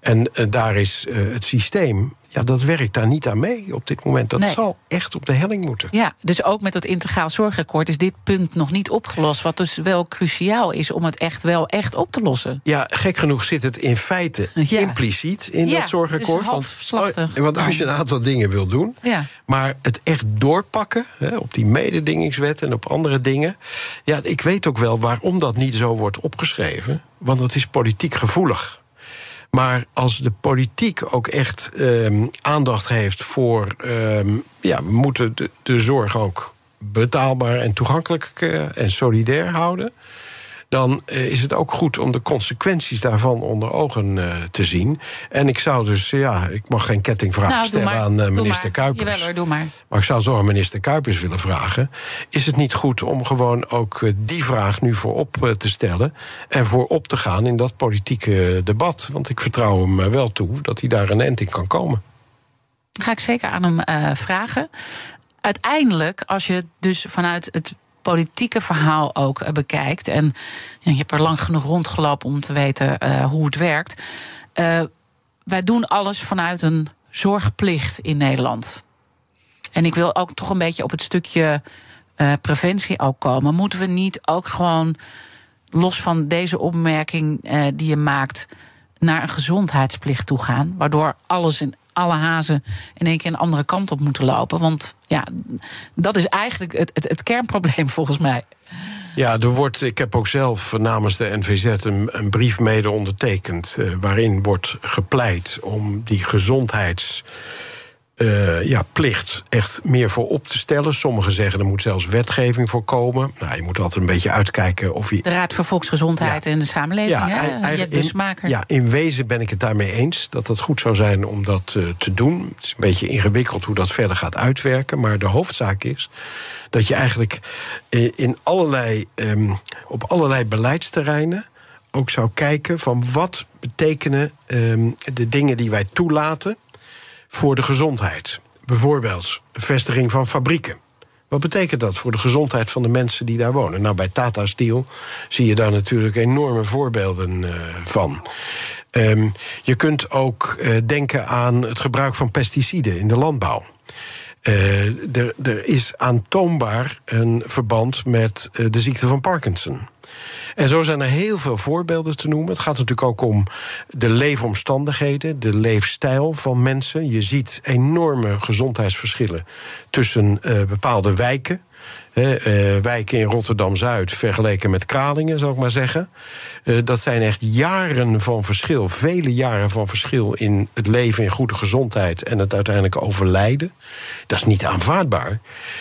En daar is het systeem ja, dat werkt daar niet aan mee op dit moment. Dat zal echt op de helling moeten. Ja, dus ook met het integraal zorgakkoord is dit punt nog niet opgelost. Wat dus wel cruciaal is om het echt wel echt op te lossen. Ja, gek genoeg zit het in feite impliciet in dat zorgakkoord. want, oh, want als je een aantal dingen wil doen, ja. maar het echt doorpakken hè, op die mededingingswet en op andere dingen. Ja, ik weet ook wel waarom dat niet zo wordt opgeschreven. Want dat is politiek gevoelig. Maar als de politiek ook echt ehm, aandacht heeft voor. Ehm, ja, we moeten de, zorg ook betaalbaar en toegankelijk uh, en solidair houden dan uh, is het ook goed om de consequenties daarvan onder ogen uh, te zien. En ik zou dus, ja, ik mag geen kettingvraag nou, stellen aan uh, minister Kuipers. Jawel, hoor, doe maar. maar ik zou zo aan minister Kuipers willen vragen: is het niet goed om gewoon ook die vraag nu voorop te stellen en voorop te gaan in dat politieke debat? Want ik vertrouw hem wel toe dat hij daar een end in kan komen. Ga ik zeker aan hem vragen. Uiteindelijk, als je dus vanuit het politieke verhaal ook uh, bekijkt. En je hebt er lang genoeg rondgelopen om te weten uh, hoe het werkt. Uh, wij doen alles vanuit een zorgplicht in Nederland. En ik wil ook toch een beetje op het stukje preventie ook komen. Moeten we niet ook gewoon, los van deze opmerking die je maakt, naar een gezondheidsplicht toe gaan? Waardoor alles in alle hazen in één keer een andere kant op moeten lopen. Want ja, dat is eigenlijk het, het, het kernprobleem volgens mij. Ja, er wordt, ik heb ook zelf namens de NVZ een, een brief mede ondertekend. Uh, waarin wordt gepleit om die gezondheids uh, ja, plicht echt meer voor op te stellen. Sommigen zeggen er moet zelfs wetgeving voor komen. Nou, je moet altijd een beetje uitkijken of je. De Raad voor Volksgezondheid en de Samenleving. Ja, hè? dus in, ja, in wezen ben ik het daarmee eens dat het goed zou zijn om dat uh, te doen. Het is een beetje ingewikkeld hoe dat verder gaat uitwerken. Maar de hoofdzaak is dat je eigenlijk eh, in allerlei, um, op allerlei beleidsterreinen ook zou kijken van wat betekenen um, de dingen die wij toelaten voor de gezondheid. Bijvoorbeeld vestiging van fabrieken. Wat betekent dat voor de gezondheid van de mensen die daar wonen? Nou, bij Tata Steel zie je daar natuurlijk enorme voorbeelden uh, van. Um, je kunt ook uh, denken aan het gebruik van pesticiden in de landbouw. Uh, er, er, is aantoonbaar een verband met de ziekte van Parkinson. En zo zijn er heel veel voorbeelden te noemen. Het gaat natuurlijk ook om de leefomstandigheden, de leefstijl van mensen. Je ziet enorme gezondheidsverschillen tussen uh, bepaalde wijken. Uh, wijken in Rotterdam Zuid vergeleken met Kralingen, zou ik maar zeggen. Uh, dat zijn echt jaren van verschil, vele jaren van verschil in het leven in goede gezondheid en het uiteindelijk overlijden. Dat is niet aanvaardbaar.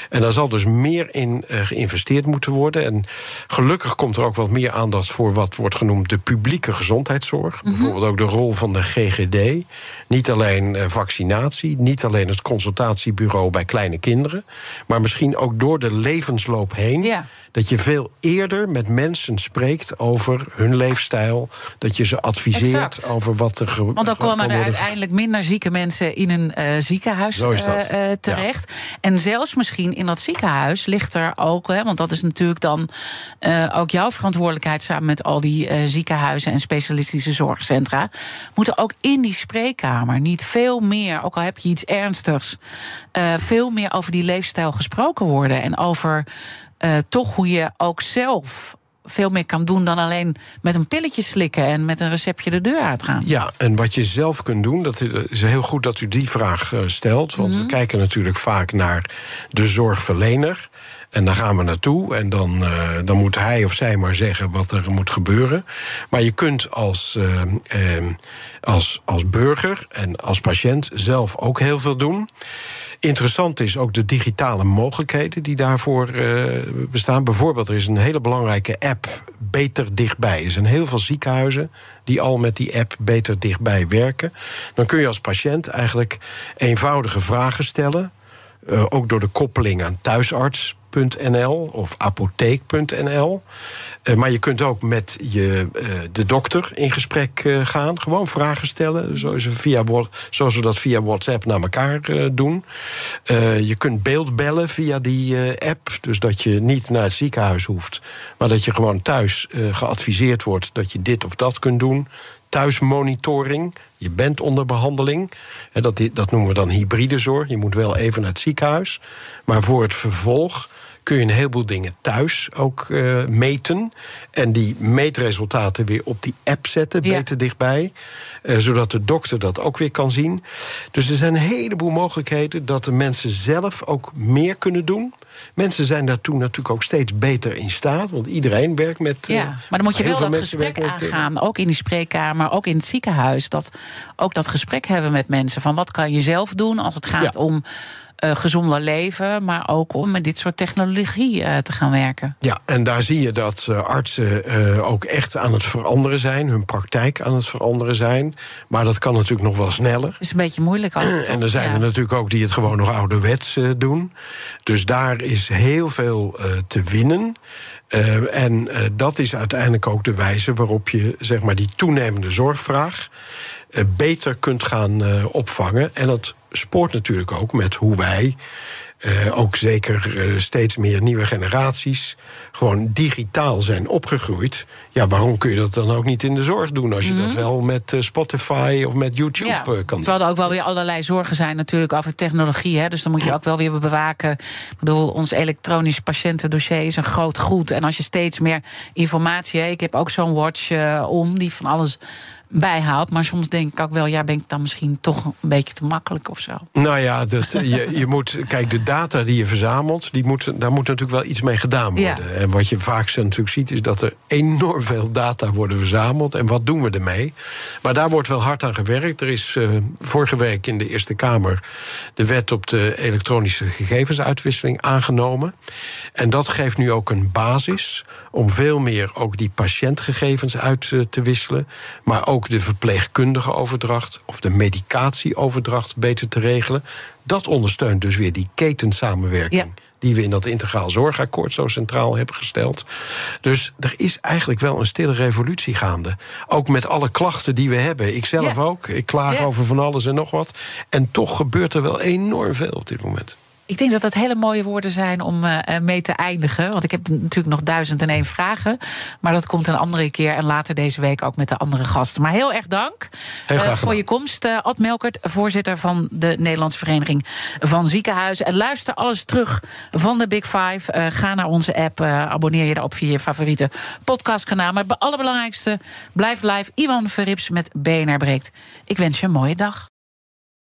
En daar zal dus meer in uh, geïnvesteerd moeten worden. En gelukkig komt er ook wat meer aandacht voor wat wordt genoemd de publieke gezondheidszorg. Mm -hmm. Bijvoorbeeld ook de rol van de GGD. Niet alleen vaccinatie, niet alleen het consultatiebureau bij kleine kinderen, maar misschien ook door de levensloop heen. Ja. Dat je veel eerder met mensen spreekt over hun leefstijl. Dat je ze adviseert exact. over wat er gebeurt. Want dan komen er uiteindelijk minder zieke mensen in een uh, ziekenhuis uh, uh, terecht. Ja. En zelfs misschien in dat ziekenhuis ligt er ook, hè, want dat is natuurlijk dan ook jouw verantwoordelijkheid samen met al die ziekenhuizen en specialistische zorgcentra. Moeten ook in die spreekkamer niet veel meer, ook al heb je iets ernstigs, veel meer over die leefstijl gesproken worden en over uh, toch hoe je ook zelf veel meer kan doen dan alleen met een pilletje slikken en met een receptje de deur uitgaan. Ja, en wat je zelf kunt doen, dat is heel goed dat u die vraag stelt. Want mm -hmm. we kijken natuurlijk vaak naar de zorgverlener. En dan gaan we naartoe en dan, uh, dan moet hij of zij maar zeggen wat er moet gebeuren. Maar je kunt als, uh, uh, als, als burger en als patiënt zelf ook heel veel doen. Interessant is ook de digitale mogelijkheden die daarvoor uh, bestaan. Bijvoorbeeld, er is een hele belangrijke app, Beter Dichtbij. Er zijn heel veel ziekenhuizen die al met die app Beter Dichtbij werken. Dan kun je als patiënt eigenlijk eenvoudige vragen stellen. Uh, ook door de koppeling aan thuisarts.nl of apotheek.nl. Uh, maar je kunt ook met je, uh, de dokter in gesprek gaan. Gewoon vragen stellen, zoals, via, zoals we dat via WhatsApp naar elkaar doen. je kunt beeldbellen via die app. Dus dat je niet naar het ziekenhuis hoeft. Maar dat je gewoon thuis geadviseerd wordt dat je dit of dat kunt doen thuismonitoring. Je bent onder behandeling. Dat, dat noemen we dan hybride zorg. Je moet wel even naar het ziekenhuis. Maar voor het vervolg kun je een heleboel dingen thuis ook uh, meten. En die meetresultaten weer op die app zetten, ja. beter dichtbij. Uh, zodat de dokter dat ook weer kan zien. Dus er zijn een heleboel mogelijkheden dat de mensen zelf ook meer kunnen doen. Mensen zijn daartoe natuurlijk ook steeds beter in staat. Want iedereen werkt met. Ja, maar dan moet je wel dat gesprek aangaan. Met, ook in die spreekkamer, ook in het ziekenhuis. Dat, ook dat gesprek hebben met mensen. Van wat kan je zelf doen als het gaat ja. om. Uh, gezonder leven, maar ook om met dit soort technologie uh, te gaan werken. Ja, en daar zie je dat uh, artsen ook echt aan het veranderen zijn, hun praktijk aan het veranderen zijn. Maar dat kan natuurlijk nog wel sneller. Het is een beetje moeilijk ook. en er zijn ja. er natuurlijk ook die het gewoon nog ouderwets doen. Dus daar is heel veel te winnen. Uh, en uh, dat is uiteindelijk ook de wijze waarop je zeg maar, die toenemende zorgvraag beter kunt gaan opvangen. En dat spoort natuurlijk ook met hoe wij, uh, ook zeker steeds meer nieuwe generaties, gewoon digitaal zijn opgegroeid. Ja, waarom kun je dat dan ook niet in de zorg doen als je mm -hmm. dat wel met uh, Spotify of met YouTube ja, kan doen? Terwijl er ook wel weer allerlei zorgen zijn natuurlijk over technologie. Hè, dus dan moet je ook wel weer bewaken. Ik bedoel, ons elektronisch patiëntendossier is een groot goed. En als je steeds meer informatie, hè, ik heb ook zo'n watch om die van alles bijhoudt. Maar soms denk ik ook wel, ja, ben ik dan misschien toch een beetje te makkelijk of zo. Nou ja, dat, je, je moet, kijk, de data die je verzamelt, die moet, daar moet natuurlijk wel iets mee gedaan worden. Ja. En wat je vaak natuurlijk ziet, is dat er enorm veel data worden verzameld. En wat doen we ermee? Maar daar wordt wel hard aan gewerkt. Er is uh, vorige week in de Eerste Kamer de wet op de elektronische gegevensuitwisseling aangenomen. En dat geeft nu ook een basis om veel meer ook die patiëntgegevens uit uh, te wisselen. Maar ook de verpleegkundige overdracht of de medicatieoverdracht beter te regelen. Dat ondersteunt dus weer die ketensamenwerking. Die we in dat integraal zorgakkoord zo centraal hebben gesteld. Dus er is eigenlijk wel een stille revolutie gaande. Ook met alle klachten die we hebben. Ik zelf ja. ook. Ik klaag ja. over van alles en nog wat. En toch gebeurt er wel enorm veel op dit moment. Ik denk dat dat hele mooie woorden zijn om uh, mee te eindigen. Want ik heb natuurlijk nog duizend en één vragen. Maar dat komt een andere keer en later deze week ook met de andere gasten. Maar heel erg dank heel uh, voor je komst. Uh, Ad Melkert, voorzitter van de Nederlandse Vereniging van Ziekenhuizen. En luister alles terug van de Big Five. ga naar onze app, abonneer je daarop via je favoriete podcastkanaal. Maar het allerbelangrijkste, blijf live. Iwan Verrips met BNR Breekt. Ik wens je een mooie dag.